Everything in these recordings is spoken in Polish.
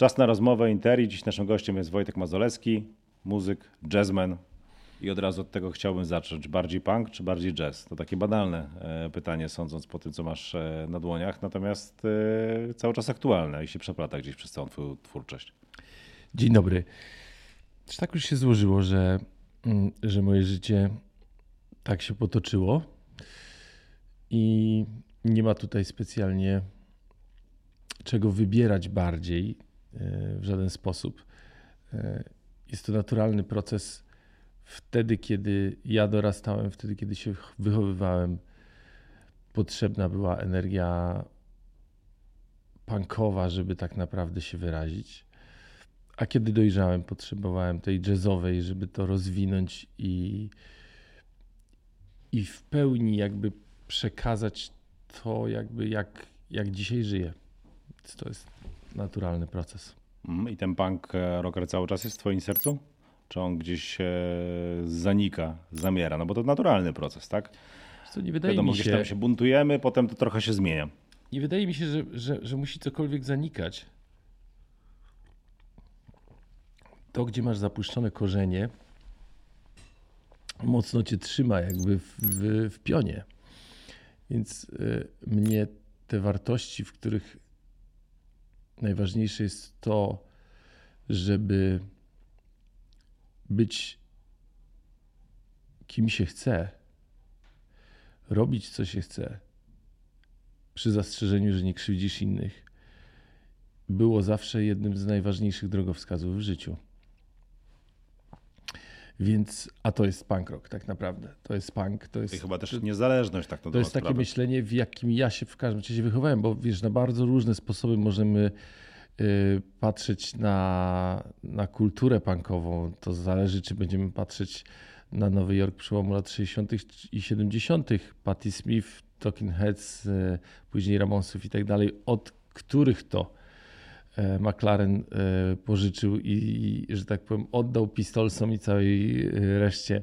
Czas na rozmowę Interi. Dziś naszym gościem jest Wojtek Mazolewski, muzyk, jazzman. I od razu od tego chciałbym zacząć. Bardziej punk czy bardziej jazz? To takie banalne e, pytanie, sądząc po tym, co masz e, na dłoniach, natomiast e, cały czas aktualne i się przeplata gdzieś przez całą twoją twórczość. Dzień dobry. Czy tak już się złożyło, że, mm, że moje życie tak się potoczyło i nie ma tutaj specjalnie czego wybierać bardziej w żaden sposób. Jest to naturalny proces wtedy, kiedy ja dorastałem, wtedy, kiedy się wychowywałem, potrzebna była energia punkowa, żeby tak naprawdę się wyrazić. A kiedy dojrzałem, potrzebowałem tej jazzowej, żeby to rozwinąć i, i w pełni jakby przekazać to, jakby jak, jak dzisiaj żyję. Więc to jest naturalny proces. Mm, I ten punk e, rocker cały czas jest w Twoim sercu? czy on gdzieś e, zanika, zamiera? No bo to naturalny proces, tak? Co, nie wydaje Wiadomo, mi się... gdzieś tam się buntujemy, potem to trochę się zmienia. Nie wydaje mi się, że, że, że musi cokolwiek zanikać. To, gdzie masz zapuszczone korzenie, mocno cię trzyma jakby w, w, w pionie. Więc y, mnie te wartości, w których najważniejsze jest to, żeby być kim się chce, robić co się chce, przy zastrzeżeniu, że nie krzywdzisz innych, było zawsze jednym z najważniejszych drogowskazów w życiu. Więc, a to jest punk rock tak naprawdę. To jest punk. To jest, I chyba też niezależność tak to To jest takie myślenie, w jakim ja się w każdym razie wychowałem, bo wiesz, na bardzo różne sposoby możemy Y, patrzeć na, na kulturę punkową, to zależy, czy będziemy patrzeć na Nowy Jork przełomu lat 60. i 70., Patti Smith, Talking Heads, y, później Ramonsów i tak dalej, od których to McLaren e, pożyczył i, że tak powiem, oddał pistolsom i całej e, reszcie,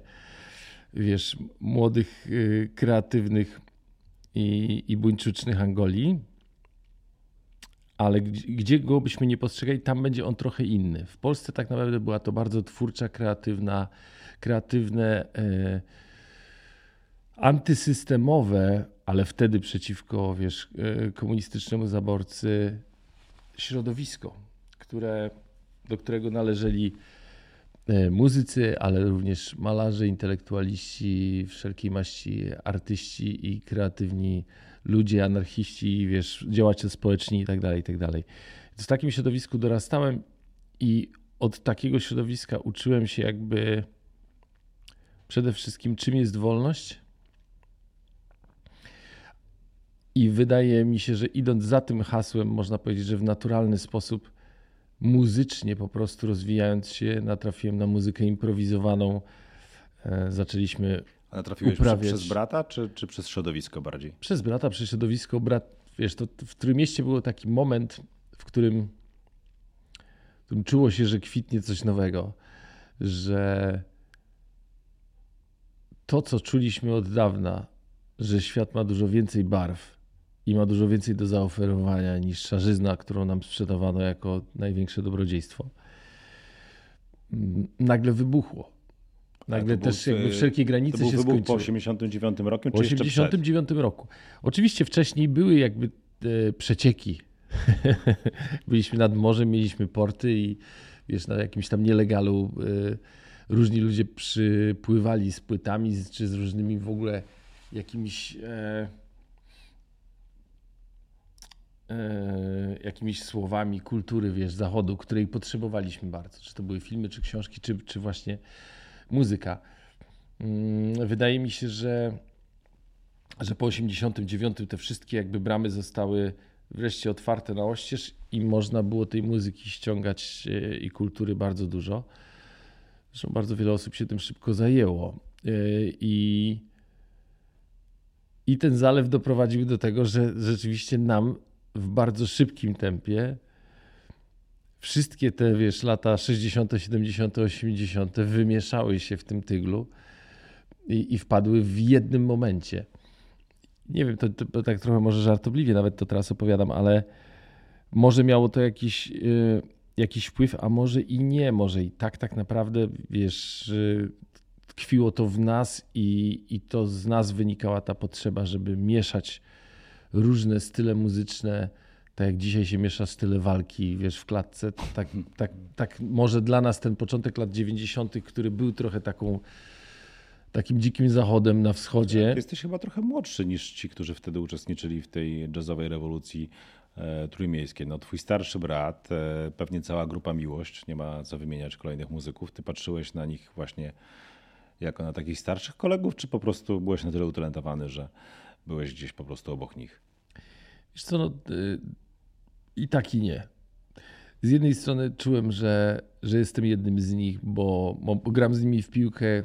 wiesz, młodych, kreatywnych i, i buńczucznych Angolii ale gdzie go byśmy nie postrzegali, tam będzie on trochę inny. W Polsce tak naprawdę była to bardzo twórcza, kreatywna, kreatywne, e, antysystemowe, ale wtedy przeciwko wiesz, e, komunistycznemu zaborcy środowisko, które, do którego należeli e, muzycy, ale również malarze, intelektualiści, wszelkiej maści artyści i kreatywni ludzie, anarchiści, wiesz, działacze społeczni i tak dalej, i tak. W takim środowisku dorastałem i od takiego środowiska uczyłem się jakby przede wszystkim, czym jest wolność. I wydaje mi się, że idąc za tym hasłem, można powiedzieć, że w naturalny sposób, muzycznie po prostu rozwijając się, natrafiłem na muzykę improwizowaną. E, zaczęliśmy ale trafiłeś uprawiać. przez brata, czy, czy przez środowisko bardziej? Przez brata, przez środowisko. Brat, wiesz, to w którym mieście był taki moment, w którym, w którym czuło się, że kwitnie coś nowego, że to, co czuliśmy od dawna, że świat ma dużo więcej barw i ma dużo więcej do zaoferowania niż szarzyzna, którą nam sprzedawano jako największe dobrodziejstwo, nagle wybuchło Nagle też jakby wszelkie granice to był się wybuch skończyły. po 89 roku, Po 89 roku. Oczywiście wcześniej były jakby e, przecieki. Byliśmy nad morzem, mieliśmy porty i wiesz, na jakimś tam nielegalu e, różni ludzie przypływali z płytami czy z różnymi w ogóle jakimiś e, jakimiś słowami kultury, wiesz, zachodu, której potrzebowaliśmy bardzo. Czy to były filmy, czy książki, czy, czy właśnie muzyka. Mm, wydaje mi się, że, że po 89 te wszystkie jakby bramy zostały wreszcie otwarte na oścież i można było tej muzyki ściągać e, i kultury bardzo dużo. Zresztą bardzo wiele osób się tym szybko zajęło. E, I, i ten zalew doprowadził do tego, że rzeczywiście nam w bardzo szybkim tempie wszystkie te, wiesz, lata 60., 70., 80. wymieszały się w tym tyglu i, i wpadły w jednym momencie. Nie wiem, to, to, tak trochę może żartobliwie nawet to teraz opowiadam, ale może miało to jakiś yy, jakiś wpływ, a może i nie, może i tak tak naprawdę, wiesz, tkwiło to w nas i, i to z nas wynikała ta potrzeba, żeby mieszać różne style muzyczne, tak jak dzisiaj się miesza style walki, wiesz, w klatce, tak, tak, tak może dla nas ten początek lat 90., który był trochę taką takim dzikim zachodem na wschodzie. Jesteś chyba trochę młodszy niż ci, którzy wtedy uczestniczyli w tej jazzowej rewolucji e, trójmiejskiej. No, twój starszy brat, e, pewnie cała grupa Miłość, nie ma co wymieniać kolejnych muzyków. Ty patrzyłeś na nich właśnie jako na takich starszych kolegów, czy po prostu byłeś na tyle utalentowany, że byłeś gdzieś po prostu obok nich? Wiesz co, no, y, i tak i nie. Z jednej strony czułem, że, że jestem jednym z nich, bo, bo gram z nimi w piłkę,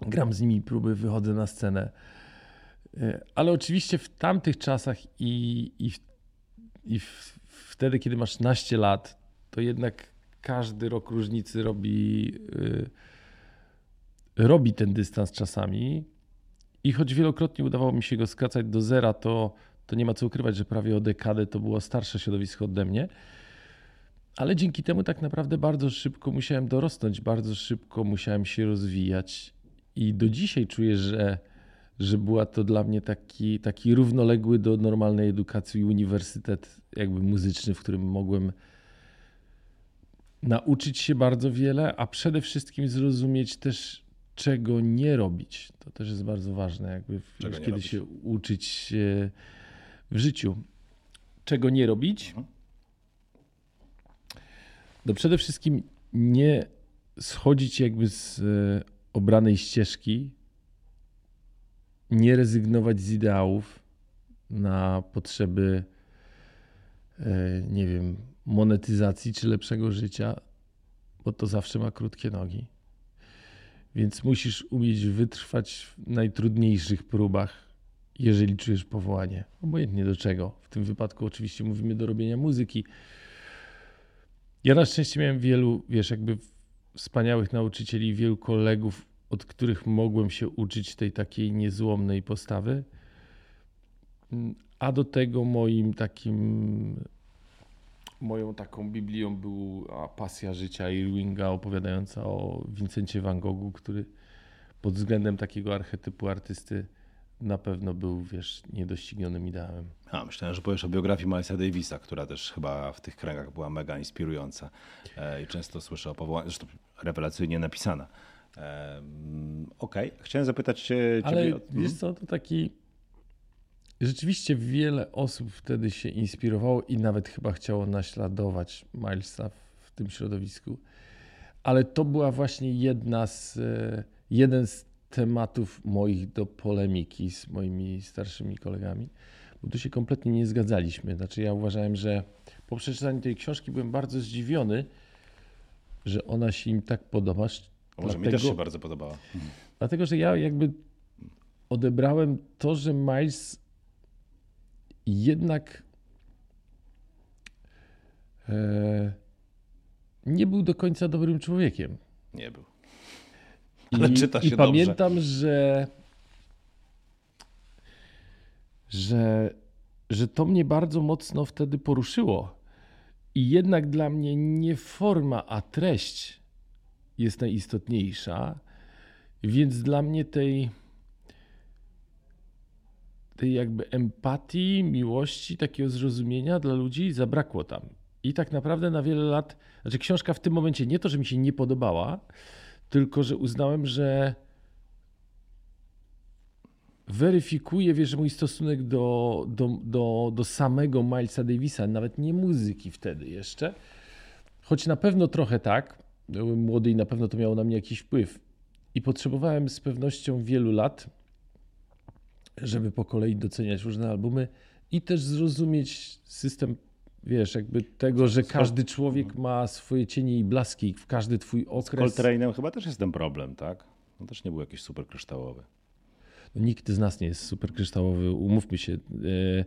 gram z nimi próby, wychodzę na scenę. Y, ale oczywiście w tamtych czasach i, i, i w, wtedy, kiedy masz naście lat, to jednak każdy rok różnicy robi. Yy, robi ten dystans czasami i choć wielokrotnie udawało mi się go skracać do zera, to, to nie ma co ukrywać, że prawie o dekadę to było starsze środowisko ode mnie. Ale dzięki temu tak naprawdę bardzo szybko musiałem dorosnąć, bardzo szybko musiałem się rozwijać i do dzisiaj czuję, że, że była to dla mnie taki, taki równoległy do normalnej edukacji uniwersytet jakby muzyczny, w którym mogłem nauczyć się bardzo wiele, a przede wszystkim zrozumieć też czego nie robić. To też jest bardzo ważne, jakby kiedy robić? się uczyć w życiu. Czego nie robić? Mhm. No przede wszystkim nie schodzić jakby z e, obranej ścieżki, nie rezygnować z ideałów na potrzeby, e, nie wiem, monetyzacji czy lepszego życia, bo to zawsze ma krótkie nogi. Więc musisz umieć wytrwać w najtrudniejszych próbach, jeżeli czujesz powołanie. Obojętnie do czego. W tym wypadku oczywiście mówimy do robienia muzyki. Ja na szczęście miałem wielu, wiesz, jakby wspaniałych nauczycieli, wielu kolegów, od których mogłem się uczyć tej takiej niezłomnej postawy. A do tego moim takim moją taką Biblią była pasja życia Irvinga opowiadająca o Vincencie van Goghu, który pod względem takiego archetypu artysty na pewno był, wiesz, niedoścignionym ideałem. A, myślałem, że powiesz o biografii Milesa Davisa, która też chyba w tych kręgach była mega inspirująca e, i często słyszę o powołaniu, zresztą rewelacyjnie napisana. E, Okej, okay. chciałem zapytać cię... Ale ciebie... wiesz co, to taki Rzeczywiście wiele osób wtedy się inspirowało i nawet chyba chciało naśladować Milesa w tym środowisku. Ale to była właśnie jedna z, e, jeden z tematów moich do polemiki z moimi starszymi kolegami, bo tu się kompletnie nie zgadzaliśmy. Znaczy ja uważałem, że po przeczytaniu tej książki byłem bardzo zdziwiony, że ona się im tak podoba. Może dlatego, mi też się bardzo podobała. Dlatego, że ja jakby odebrałem to, że Miles jednak e, nie był do końca dobrym człowiekiem. Nie był. Ale I, czyta się i dobrze. pamiętam, że, że, że to mnie bardzo mocno wtedy poruszyło. I jednak dla mnie nie forma, a treść jest najistotniejsza. Więc dla mnie tej tej jakby empatii, miłości, takiego zrozumienia dla ludzi zabrakło tam. I tak naprawdę na wiele lat, znaczy książka w tym momencie nie to, że mi się nie podobała, tylko że uznałem, że weryfikuje, wiesz, mój stosunek do, do, do, do samego Milesa Davisa, nawet nie muzyki wtedy jeszcze, choć na pewno trochę tak, byłem młody i na pewno to miało na mnie jakiś wpływ. I potrzebowałem z pewnością wielu lat, żeby po kolei doceniać różne albumy i też zrozumieć system, wiesz, jakby tego, że każdy człowiek ma swoje cienie i blaski w każdy twój okres. Z Coltrane'em chyba też jest ten problem, tak? On też nie był jakiś super kryształowy. No, nikt z nas nie jest super kryształowy, umówmy się. Yy,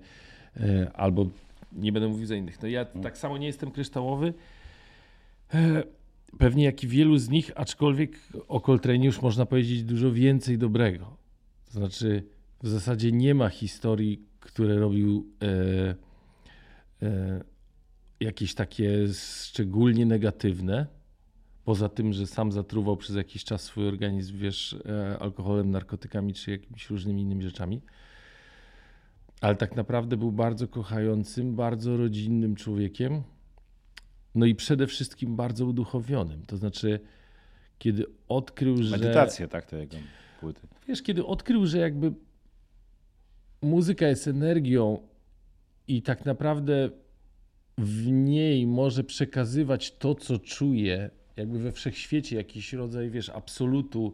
yy, albo nie będę mówił za innych. No ja hmm. tak samo nie jestem kryształowy. Yy, pewnie jak i wielu z nich, aczkolwiek o Coltrane już można powiedzieć dużo więcej dobrego. To znaczy, w zasadzie nie ma historii, które robił e, e, jakieś takie szczególnie negatywne. Poza tym, że sam zatruwał przez jakiś czas swój organizm, wiesz, e, alkoholem, narkotykami czy jakimiś różnymi innymi rzeczami. Ale tak naprawdę był bardzo kochającym, bardzo rodzinnym człowiekiem. No i przede wszystkim bardzo uduchowionym. To znaczy, kiedy odkrył, że. Medytację, tak, to jego płyty. Wiesz, kiedy odkrył, że jakby muzyka jest energią i tak naprawdę w niej może przekazywać to, co czuje, jakby we wszechświecie jakiś rodzaj, wiesz, absolutu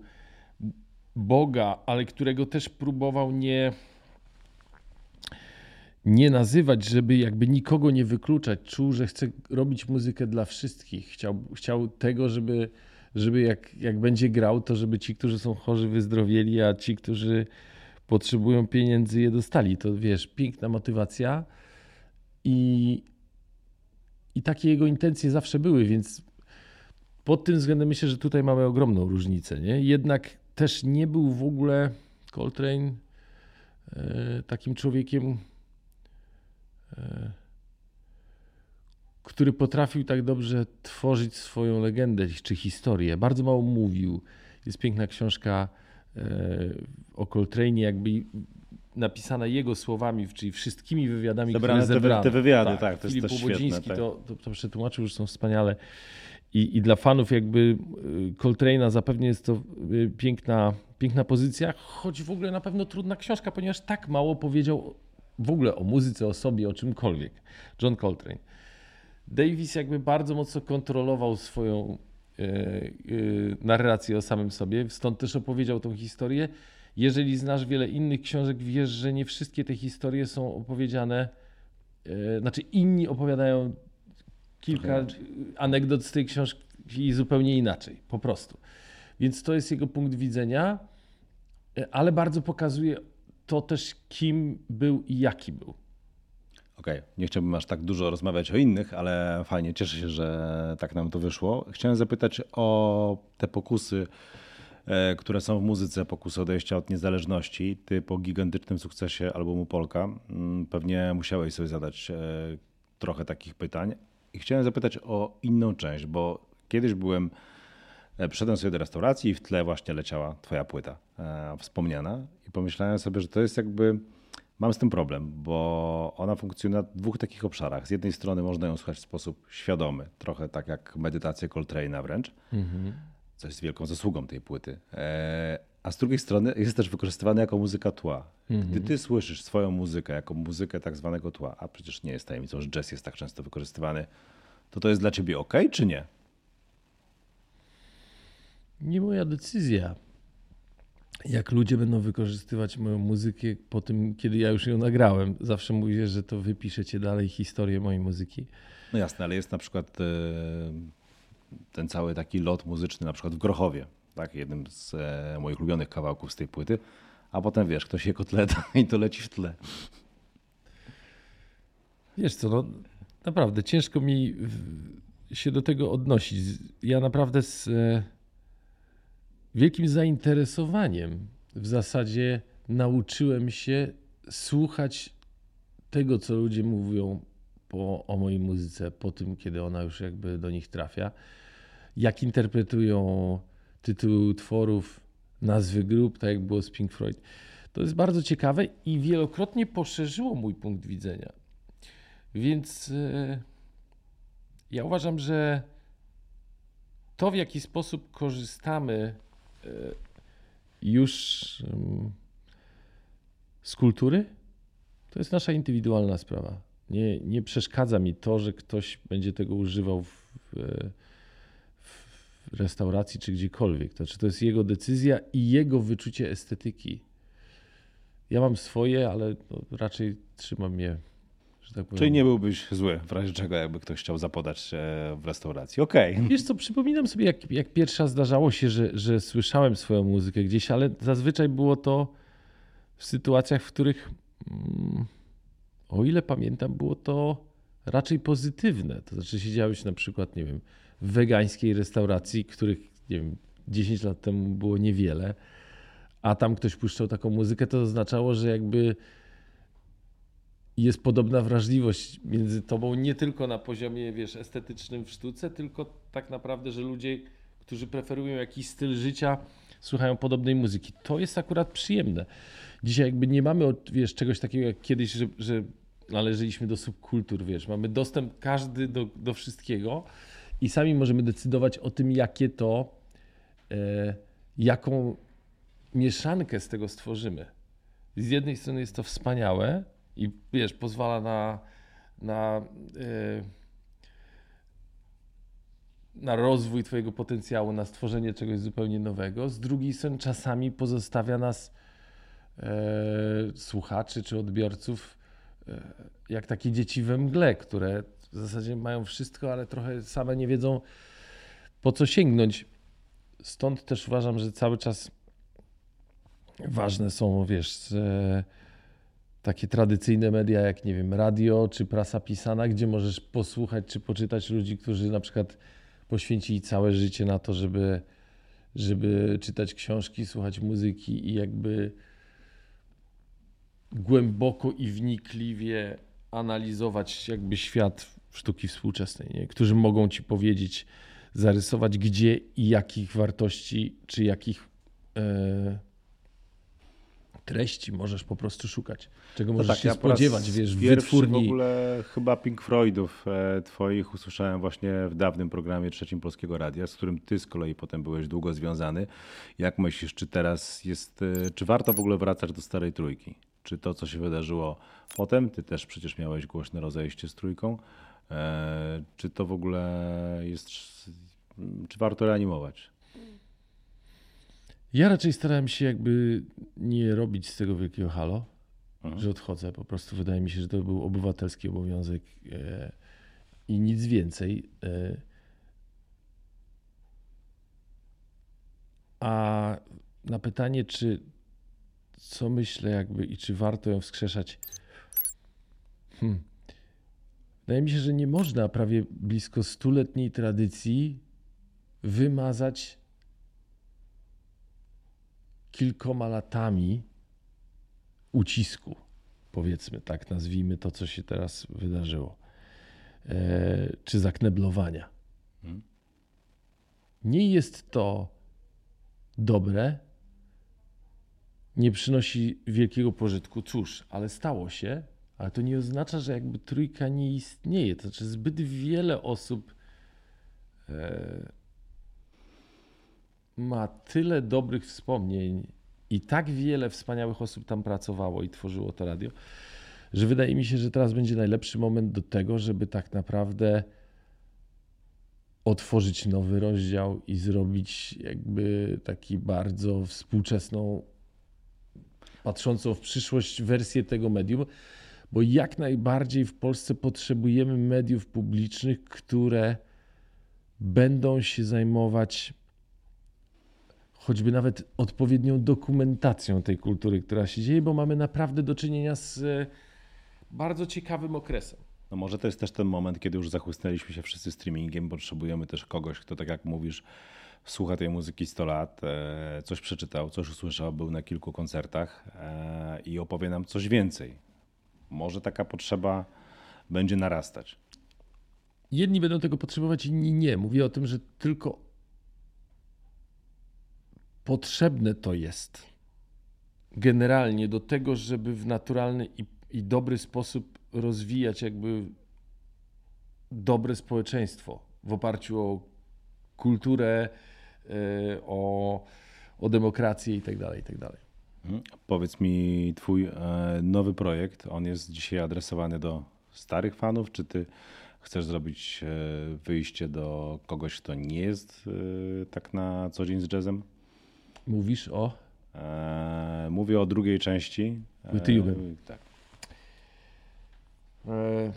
Boga, ale którego też próbował nie nie nazywać, żeby jakby nikogo nie wykluczać. Czuł, że chce robić muzykę dla wszystkich. Chciał, chciał tego, żeby, żeby jak, jak będzie grał, to żeby ci, którzy są chorzy, wyzdrowieli, a ci, którzy potrzebują pieniędzy, je dostali. To wiesz, piękna motywacja i, i takie jego intencje zawsze były, więc pod tym względem myślę, że tutaj mamy ogromną różnicę. Nie? Jednak też nie był w ogóle Coltrane e, takim człowiekiem, e, który potrafił tak dobrze tworzyć swoją legendę czy historię. Bardzo mało mówił. Jest piękna książka o Coltrane, jakby napisana jego słowami, czyli wszystkimi wywiadami, Zebrane które te, zebrano. te wywiady, tak, to Filip jest też świetne. Tak. to, to, to przetłumaczył, że są wspaniale. I, I dla fanów jakby y, Coltrane'a zapewne jest to y, piękna, piękna pozycja, choć w ogóle na pewno trudna książka, ponieważ tak mało powiedział w ogóle o muzyce, o sobie, o czymkolwiek. John Coltrane. Davis jakby bardzo mocno kontrolował swoją e, e, narrację o samym sobie, stąd też opowiedział tą historię. Jeżeli znasz wiele innych książek, wiesz, że nie wszystkie te historie są opowiedziane, e, znaczy inni opowiadają kilka anegdot z tej książki zupełnie inaczej, po prostu. Więc to jest jego punkt widzenia, e, ale bardzo pokazuje to też, kim był i jaki był. Okej, nie chciałbym aż tak dużo rozmawiać o innych, ale fajnie, cieszę się, że tak nam to wyszło. Chciałem zapytać o te pokusy, e, które są w muzyce, pokusy odejścia od niezależności. Ty po gigantycznym sukcesie albumu Polka mm, pewnie musiałeś sobie zadać e, trochę takich pytań. I chciałem zapytać o inną część, bo kiedyś byłem, e, przyszedłem sobie do restauracji i w tle właśnie leciała twoja płyta wspomniana i pomyślałem sobie, że to jest jakby Mam z tym problem, bo ona funkcjonuje na dwóch takich obszarach. Z jednej strony można ją słuchać w sposób świadomy, trochę tak jak medytację Coltrane'a wręcz, co jest wielką zasługą tej płyty. E, A z drugiej strony jest też wykorzystywana jako muzyka tła. Gdy ty słyszysz swoją muzykę jako muzykę tak zwanego tła, a przecież nie jest tajemnicą, że jazz jest tak często wykorzystywany, to to jest dla ciebie ok, czy nie? Nie moja decyzja. Jak ludzie będą wykorzystywać moją muzykę po tym, kiedy ja już ją nagrałem. Zawsze mówię, że to wypiszecie dalej historię mojej muzyki. No jasne, ale jest na przykład e, ten cały taki lot muzyczny, na przykład w Grochowie, tak, jednym z e, moich ulubionych kawałków z tej płyty, a potem wiesz, ktoś je kotleta i to leci w tle. Wiesz co, no naprawdę ciężko mi się do tego odnosić. Ja naprawdę z e, wielkim zainteresowaniem w zasadzie nauczyłem się słuchać tego, co ludzie mówią po, o mojej muzyce, po tym, kiedy ona już jakby do nich trafia. Jak interpretują tytuły utworów, nazwy grup, tak jak było z Pink Floyd. To jest bardzo ciekawe i wielokrotnie poszerzyło mój punkt widzenia. Więc e, ja uważam, że to, w jaki sposób korzystamy już em, z kultury, to jest nasza indywidualna sprawa. Nie, nie przeszkadza mi to, że ktoś będzie tego używał w, w, restauracji czy gdziekolwiek. To, czy to jest jego decyzja i jego wyczucie estetyki. Ja mam swoje, ale no, raczej trzymam je, tak. Czyli nie byłbyś zły, w razie czego jakby ktoś chciał zapodać w restauracji. Okej. Wiesz co, przypominam sobie, jak, jak pierwszy raz zdarzało się, że, że słyszałem swoją muzykę gdzieś, ale zazwyczaj było to w sytuacjach, w których, mm, o ile pamiętam, było to raczej pozytywne. To znaczy siedziałeś na przykład, nie wiem, w wegańskiej restauracji, których, nie wiem, 10 lat temu było niewiele, a tam ktoś puszczał taką muzykę, to oznaczało, że jakby jest podobna wrażliwość między tobą, nie tylko na poziomie, wiesz, estetycznym w sztuce, tylko tak naprawdę, że ludzie, którzy preferują jakiś styl życia, słuchają podobnej muzyki. To jest akurat przyjemne. Dzisiaj jakby nie mamy, wiesz, czegoś takiego jak kiedyś, że, że należeliśmy do subkultur, wiesz, mamy dostęp każdy do, do wszystkiego i sami możemy decydować o tym, jakie to, e, jaką mieszankę z tego stworzymy. Z jednej strony jest to wspaniałe i wiesz, pozwala na, na, e, na rozwój Twojego potencjału, na stworzenie czegoś zupełnie nowego. Z drugiej strony czasami pozostawia nas e, słuchaczy czy odbiorców e, jak takie dzieci we mgle, które w zasadzie mają wszystko, ale trochę same nie wiedzą po co sięgnąć. Stąd też uważam, że cały czas ważne są, wiesz, takie tradycyjne media jak, nie wiem, radio czy prasa pisana, gdzie możesz posłuchać czy poczytać ludzi, którzy na przykład poświęcili całe życie na to, żeby, żeby czytać książki, słuchać muzyki i jakby głęboko i wnikliwie analizować jakby świat sztuki współczesnej, nie? którzy mogą ci powiedzieć, zarysować gdzie i jakich wartości, czy jakich e, treści możesz po prostu szukać, czego no możesz tak, się ja spodziewać, wiesz, w wytwórni. w ogóle chyba Pink Floydów e, twoich usłyszałem właśnie w dawnym programie Trzecim Polskiego Radia, z którym ty z kolei potem byłeś długo związany. Jak myślisz, czy teraz jest, e, czy warto w ogóle wracać do Starej Trójki? Czy to, co się wydarzyło potem, ty też przecież miałeś głośne rozejście z Trójką, e, czy to w ogóle jest, czy warto reanimować? Ja raczej starałem się jakby nie robić z tego wielkiego halo, mhm. że odchodzę. Po prostu wydaje mi się, że to był obywatelski obowiązek e, i nic więcej. E, a na pytanie, czy co myślę jakby i czy warto ją wskrzeszać, hmm. wydaje mi się, że nie można prawie blisko stuletniej tradycji wymazać kilkoma latami ucisku, powiedzmy tak, nazwijmy to, co się teraz wydarzyło, e, czy zakneblowania. Hmm. Nie jest to dobre, nie przynosi wielkiego pożytku. Cóż, ale stało się, ale to nie oznacza, że jakby trójka nie istnieje. To znaczy, zbyt wiele osób e, ma tyle dobrych wspomnień i tak wiele wspaniałych osób tam pracowało i tworzyło to radio, że wydaje mi się, że teraz będzie najlepszy moment do tego, żeby tak naprawdę otworzyć nowy rozdział i zrobić jakby taki bardzo współczesną, patrzącą w przyszłość wersję tego medium, bo jak najbardziej w Polsce potrzebujemy mediów publicznych, które będą się zajmować choćby nawet odpowiednią dokumentacją tej kultury, która się dzieje, bo mamy naprawdę do czynienia z e, bardzo ciekawym okresem. No może to jest też ten moment, kiedy już zachłysnęliśmy się wszyscy streamingiem, potrzebujemy też kogoś, kto tak jak mówisz, słucha tej muzyki 100 lat, e, coś przeczytał, coś usłyszał, był na kilku koncertach e, i opowie nam coś więcej. Może taka potrzeba będzie narastać. Jedni będą tego potrzebować, inni nie. Mówię o tym, że tylko potrzebne to jest generalnie do tego, żeby w naturalny i, i dobry sposób rozwijać jakby dobre społeczeństwo w oparciu o kulturę, e, o, o demokrację itd. Tak itd. Tak mhm. Powiedz mi, twój e, nowy projekt, on jest dzisiaj adresowany do starych fanów, czy ty chcesz zrobić e, wyjście do kogoś, kto nie jest tak na co dzień z jazzem? Mówisz o? E, mówię o drugiej części. Płyty e. Tak. E...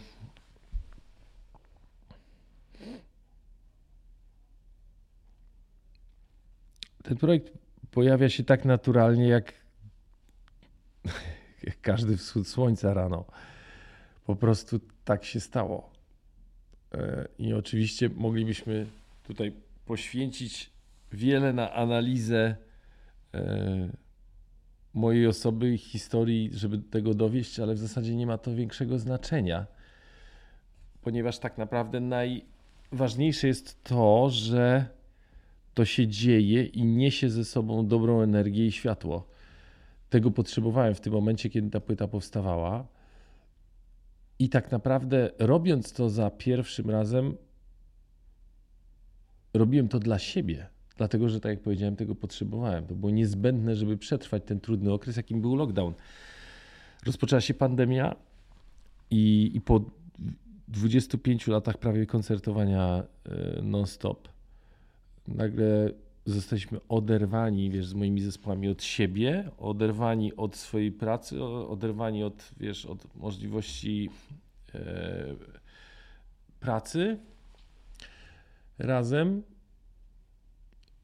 Ten projekt pojawia się tak naturalnie, jak, jak każdy wschód słońca rano. Po prostu tak się stało. E, I oczywiście moglibyśmy tutaj poświęcić wiele na analizę mojej osoby historii, żeby tego dowieść, ale w zasadzie nie ma to większego znaczenia, ponieważ tak naprawdę najważniejsze jest to, że to się dzieje i niesie ze sobą dobrą energię i światło. Tego potrzebowałem w tym momencie, kiedy ta płyta powstawała. I tak naprawdę, robiąc to za pierwszym razem, robiłem to dla siebie, dlatego że, tak jak powiedziałem, tego potrzebowałem. To było niezbędne, żeby przetrwać ten trudny okres, jakim był lockdown. Rozpoczęła się pandemia i, i po 25 latach prawie koncertowania e, non-stop, nagle zostaliśmy oderwani, wiesz, z moimi zespołami od siebie, oderwani od swojej pracy, oderwani od, wiesz, od możliwości e, pracy razem.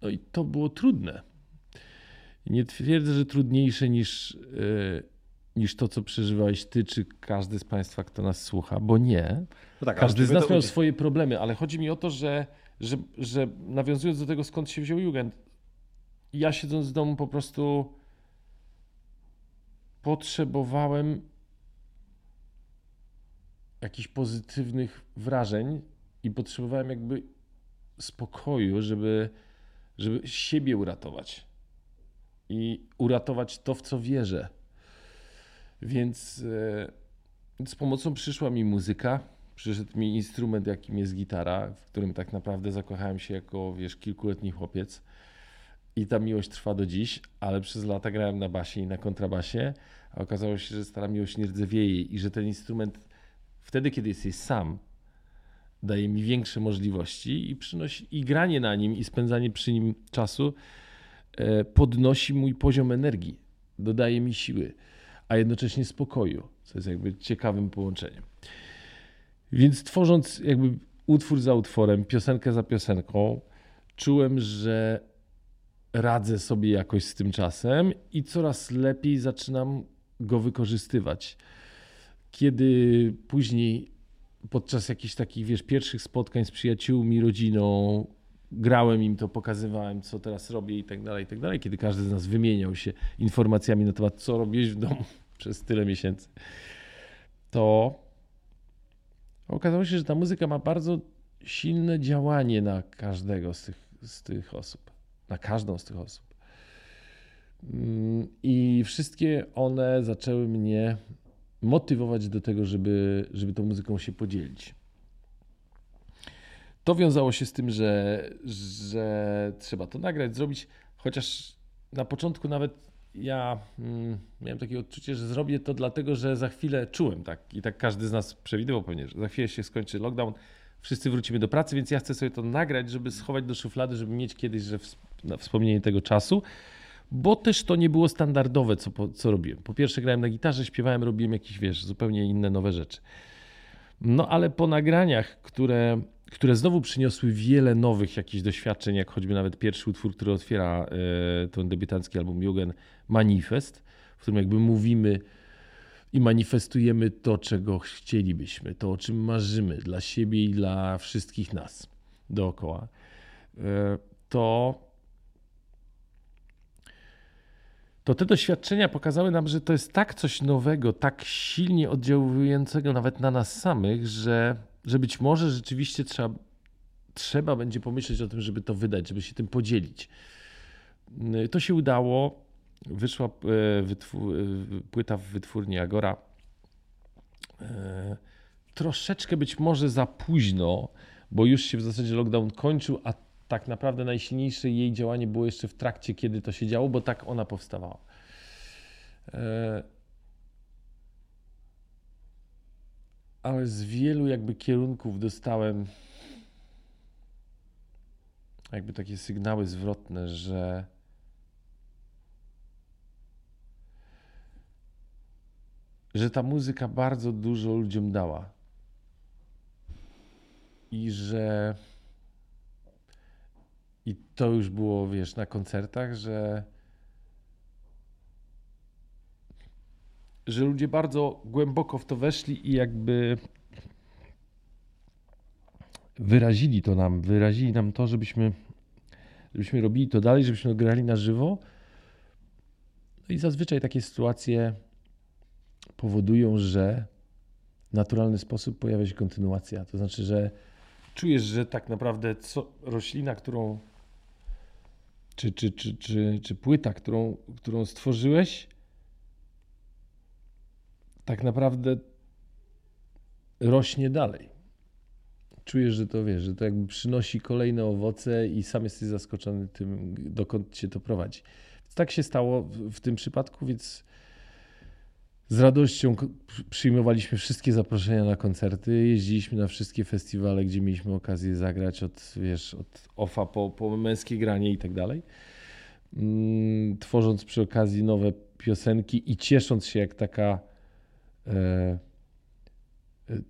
No i to było trudne. Nie twierdzę, że trudniejsze niż, e, niż to, co przeżywałeś ty, czy każdy z Państwa, kto nas słucha, bo nie. No tak, każdy z nas miał swoje problemy, ale chodzi mi o to, że że, że nawiązując do tego, skąd się wziął Jugend, ja siedząc w domu po prostu potrzebowałem jakichś pozytywnych wrażeń i potrzebowałem jakby spokoju, żeby, żeby siebie uratować i uratować to, w co wierzę. Więc e, z pomocą przyszła mi muzyka przyszedł mi instrument, jakim jest gitara, w którym tak naprawdę zakochałem się jako, wiesz, kilkuletni chłopiec. I ta miłość trwa do dziś, ale przez lata grałem na basie i na kontrabasie, a okazało się, że stara miłość nie rdzewieje i że ten instrument wtedy, kiedy jesteś sam, daje mi większe możliwości i przynosi i granie na nim i spędzanie przy nim czasu e, podnosi mój poziom energii, dodaje mi siły, a jednocześnie spokoju, co jest jakby ciekawym połączeniem. Więc tworząc jakby utwór za utworem, piosenkę za piosenką, czułem, że radzę sobie jakoś z tym czasem i coraz lepiej zaczynam go wykorzystywać. Kiedy później podczas jakichś takich, wiesz, pierwszych spotkań z przyjaciółmi, rodziną, grałem im to, pokazywałem, co teraz robię i tak dalej, i tak dalej. Kiedy każdy z nas wymieniał się informacjami na temat, co robiłeś w domu przez tyle miesięcy, to Okazało się, że ta muzyka ma bardzo silne działanie na każdego z tych, z tych osób, na każdą z tych osób. Mm, I wszystkie one zaczęły mnie motywować do tego, żeby, żeby tą muzyką się podzielić. To wiązało się z tym, że, że trzeba to nagrać, zrobić, chociaż na początku nawet ja mm, miałem takie odczucie, że zrobię to dlatego, że za chwilę czułem tak i tak każdy z nas przewidywał pewnie, że za chwilę się skończy lockdown, wszyscy wrócimy do pracy, więc ja chcę sobie to nagrać, żeby schować do szuflady, żeby mieć kiedyś że wspomnienie tego czasu, bo też to nie było standardowe, co, co robiłem. Po pierwsze grałem na gitarze, śpiewałem, robiłem jakieś, wiesz, zupełnie inne nowe rzeczy. No ale po nagraniach, które które znowu przyniosły wiele nowych jakichś doświadczeń, jak choćby nawet pierwszy utwór, który otwiera e, ten debiutancki album Jugend, Manifest, w którym jakby mówimy i manifestujemy to, czego chcielibyśmy, to, o czym marzymy dla siebie i dla wszystkich nas dookoła, e, to, to te doświadczenia pokazały nam, że to jest tak coś nowego, tak silnie oddziałującego nawet na nas samych, że że być może rzeczywiście trzeba, trzeba będzie pomyśleć o tym, żeby to wydać, żeby się tym podzielić. Y, to się udało. Wyszła e, e, płyta w wytwórni Agora. E, troszeczkę być może za późno, bo już się w zasadzie lockdown kończył, a tak naprawdę najsilniejsze jej działanie było jeszcze w trakcie, kiedy to się działo, bo tak ona powstawała ale z wielu jakby kierunków dostałem jakby takie sygnały zwrotne, że że ta muzyka bardzo dużo ludziom dała. I że i to już było, wiesz, na koncertach, że że ludzie bardzo głęboko w to weszli i jakby wyrazili to nam, wyrazili nam to, żebyśmy, żebyśmy robili to dalej, żebyśmy grali na żywo. No i zazwyczaj takie sytuacje powodują, że w naturalny sposób pojawia się kontynuacja. To znaczy, że czujesz, że tak naprawdę co, roślina, którą czy, czy, czy, czy, czy płyta, którą, którą stworzyłeś, tak naprawdę rośnie dalej. Czujesz, że to wiesz, że to jakby przynosi kolejne owoce i sam jesteś zaskoczony tym, dokąd cię to prowadzi. Tak się stało w, w tym przypadku, więc z radością przyjmowaliśmy wszystkie zaproszenia na koncerty, jeździliśmy na wszystkie festiwale, gdzie mieliśmy okazję zagrać od, wiesz, od OFA po, po męskie granie i tak dalej. Mm, tworząc przy okazji nowe piosenki i ciesząc się jak taka e, e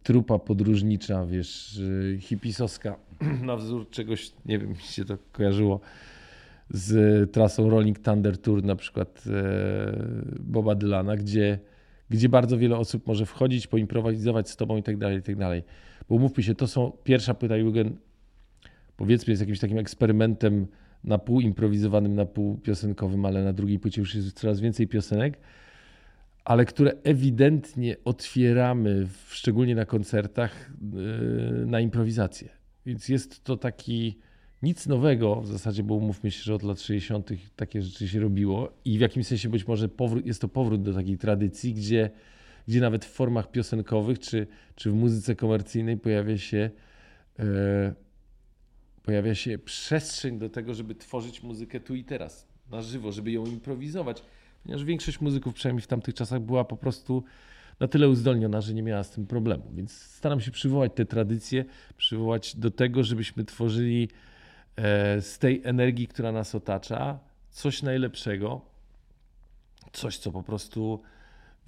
trupa podróżnicza, wiesz, hipisowska, na wzór czegoś, nie wiem, mi się to kojarzyło z trasą Rolling Thunder Tour, na przykład e, Boba Dylana, gdzie gdzie bardzo wiele osób może wchodzić, poimprowizować z tobą i tak dalej, i tak dalej. Bo umówmy się, to są pierwsza płyta Jugen, powiedzmy jest jakimś takim eksperymentem na pół improwizowanym, na pół piosenkowym, ale na drugiej płycie już jest coraz więcej piosenek, ale które ewidentnie otwieramy, szczególnie na koncertach, yy, na improwizację. Więc jest to taki nic nowego w zasadzie, bo umówmy się, że od lat 60. takie rzeczy się robiło i w jakimś sensie być może powrót, jest to powrót do takiej tradycji, gdzie, gdzie nawet w formach piosenkowych czy, czy w muzyce komercyjnej pojawia się, e, pojawia się przestrzeń do tego, żeby tworzyć muzykę tu i teraz, na żywo, żeby ją improwizować. Ponieważ większość muzyków, przynajmniej w tamtych czasach, była po prostu na tyle uzdolniona, że nie miała z tym problemu. Więc staram się przywołać te tradycje, przywołać do tego, żebyśmy tworzyli z tej energii, która nas otacza, coś najlepszego, coś, co po prostu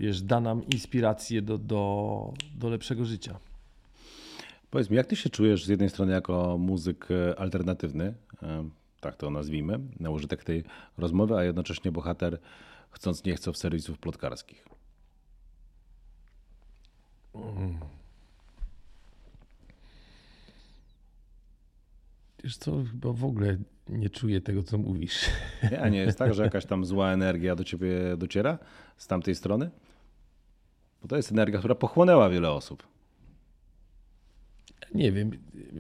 wiesz, da nam inspirację do, do, do lepszego życia. Powiedz mi, jak ty się czujesz z jednej strony jako muzyk e, alternatywny, e, tak to nazwijmy, na użytek tej rozmowy, a jednocześnie bohater, chcąc nie chcąc, serwisów plotkarskich? Mm. Wiesz co, chyba w ogóle nie czuję tego, co mówisz. Nie, a nie jest tak, że jakaś tam zła energia do ciebie dociera z tamtej strony? Bo to jest energia, która pochłonęła wiele osób. Nie wiem,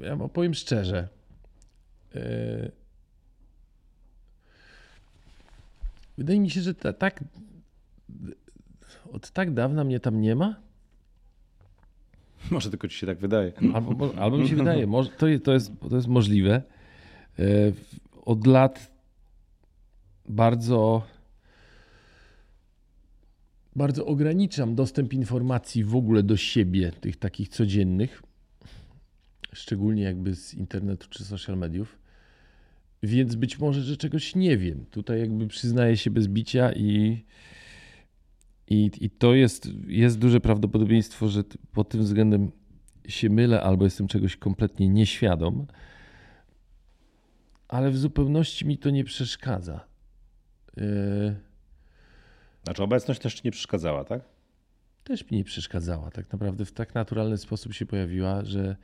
ja powiem szczerze. E, wydaje mi się, że ta, tak od tak dawna mnie tam nie ma. Może tylko ci się tak wydaje. Albo, albo mi się wydaje, to, to, jest, to jest możliwe. E, od lat bardzo bardzo ograniczam dostęp informacji w ogóle do siebie, tych takich codziennych, szczególnie jakby z internetu czy social mediów. Więc być może, że czegoś nie wiem. Tutaj jakby przyznaję się bez bicia i, i, i to jest, jest duże prawdopodobieństwo, że pod tym względem się mylę albo jestem czegoś kompletnie nieświadom, ale w zupełności mi to nie przeszkadza. Yy... Znaczy obecność też nie przeszkadzała, tak? Też mi nie przeszkadzała. Tak naprawdę w tak naturalny sposób się pojawiła, że,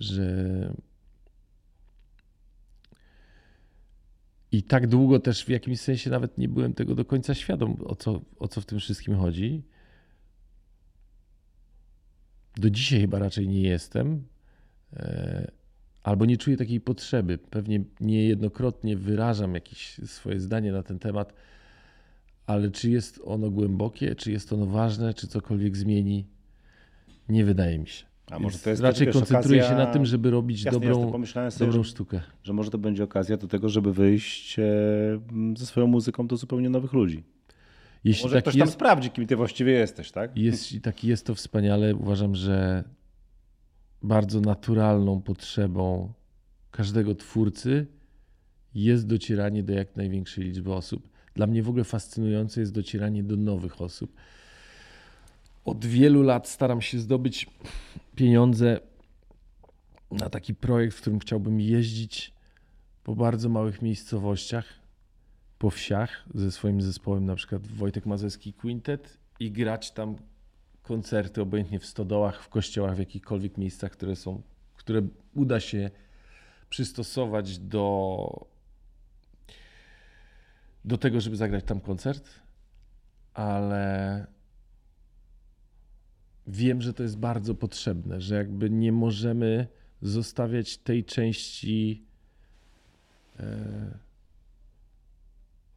że I tak długo też w jakimś sensie nawet nie byłem tego do końca świadom, o co, o co w tym wszystkim chodzi. Do dzisiaj chyba raczej nie jestem, e, albo nie czuję takiej potrzeby. Pewnie niejednokrotnie wyrażam jakieś swoje zdanie na ten temat, ale czy jest ono głębokie, czy jest ono ważne, czy cokolwiek zmieni, nie wydaje mi się. A może to jest raczej koncentruję okazja... się na tym, żeby robić jasne, dobrą, sobie, dobrą sztukę. Że może to będzie okazja do tego, żeby wyjść e, ze swoją muzyką do zupełnie nowych ludzi. Jeśli może ktoś jest, tam sprawdzi, kim ty właściwie jesteś, tak? Jeśli taki jest to wspaniale, uważam, że bardzo naturalną potrzebą każdego twórcy jest docieranie do jak największej liczby osób. Dla mnie w ogóle fascynujące jest docieranie do nowych osób od wielu lat staram się zdobyć pieniądze na taki projekt, w którym chciałbym jeździć po bardzo małych miejscowościach, po wsiach ze swoim zespołem, na przykład Wojtek Mazowski Quintet i grać tam koncerty, obojętnie w stodołach, w kościołach, w jakichkolwiek miejscach, które są, które uda się przystosować do, do tego, żeby zagrać tam koncert. Ale wiem, że to jest bardzo potrzebne, że jakby nie możemy zostawiać tej części e,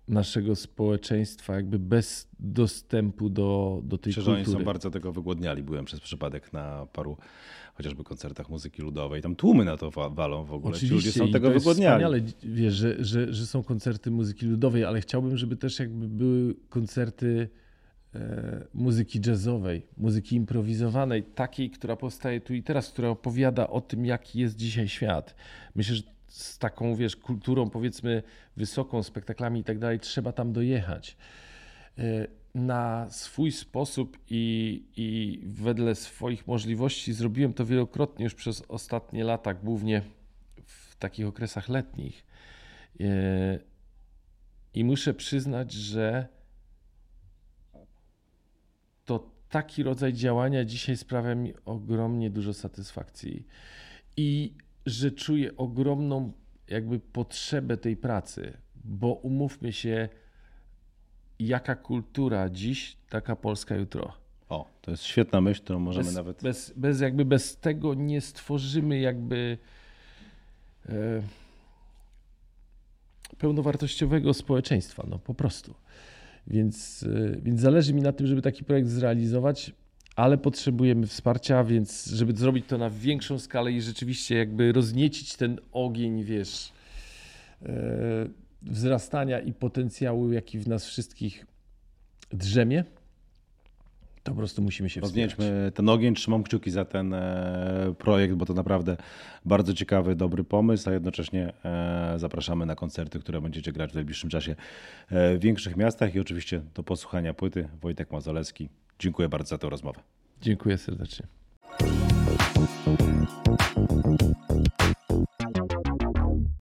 naszego społeczeństwa jakby bez dostępu do, do tej Myślę, że oni kultury. są bardzo tego wygłodniali. Byłem przez przypadek na paru chociażby koncertach muzyki ludowej. Tam tłumy na to wa- walą w ogóle. Ci ludzie Oczywiście są tego to wygłodniali. wspaniale, wiesz, że, że, że są koncerty muzyki ludowej, ale chciałbym, żeby też jakby były koncerty muzyki jazzowej, muzyki improwizowanej, takiej, która powstaje tu i teraz, która opowiada o tym, jaki jest dzisiaj świat. Myślę, że z taką, wiesz, kulturą powiedzmy wysoką, spektaklami i tak dalej, trzeba tam dojechać. E, Na swój sposób i, i wedle swoich możliwości zrobiłem to wielokrotnie już przez ostatnie lata, głównie w takich okresach letnich. E, I muszę przyznać, że to taki rodzaj działania dzisiaj sprawia mi ogromnie dużo satysfakcji i że czuję ogromną jakby potrzebę tej pracy, bo umówmy się, jaka kultura dziś, taka Polska jutro. O, to jest świetna myśl, którą możemy Bez, nawet... bez, bez jakby bez tego nie stworzymy jakby e, pełnowartościowego społeczeństwa, no po prostu. Więc, e, więc zależy mi na tym, żeby taki projekt zrealizować, ale potrzebujemy wsparcia, więc żeby zrobić to na większą skalę i rzeczywiście jakby rozniecić ten ogień, wiesz, e, wzrastania i potencjału, jaki w nas wszystkich drzemie, to po prostu musimy się wspierać. Roznieśmy ten ogień, trzymam kciuki za ten e, projekt, bo to naprawdę bardzo ciekawy, dobry pomysł, a jednocześnie e, zapraszamy na koncerty, które będziecie grać w najbliższym czasie e, w większych miastach i oczywiście do posłuchania płyty. Wojtek Mazolewski. Dziękuję bardzo za tę rozmowę. Dziękuję serdecznie.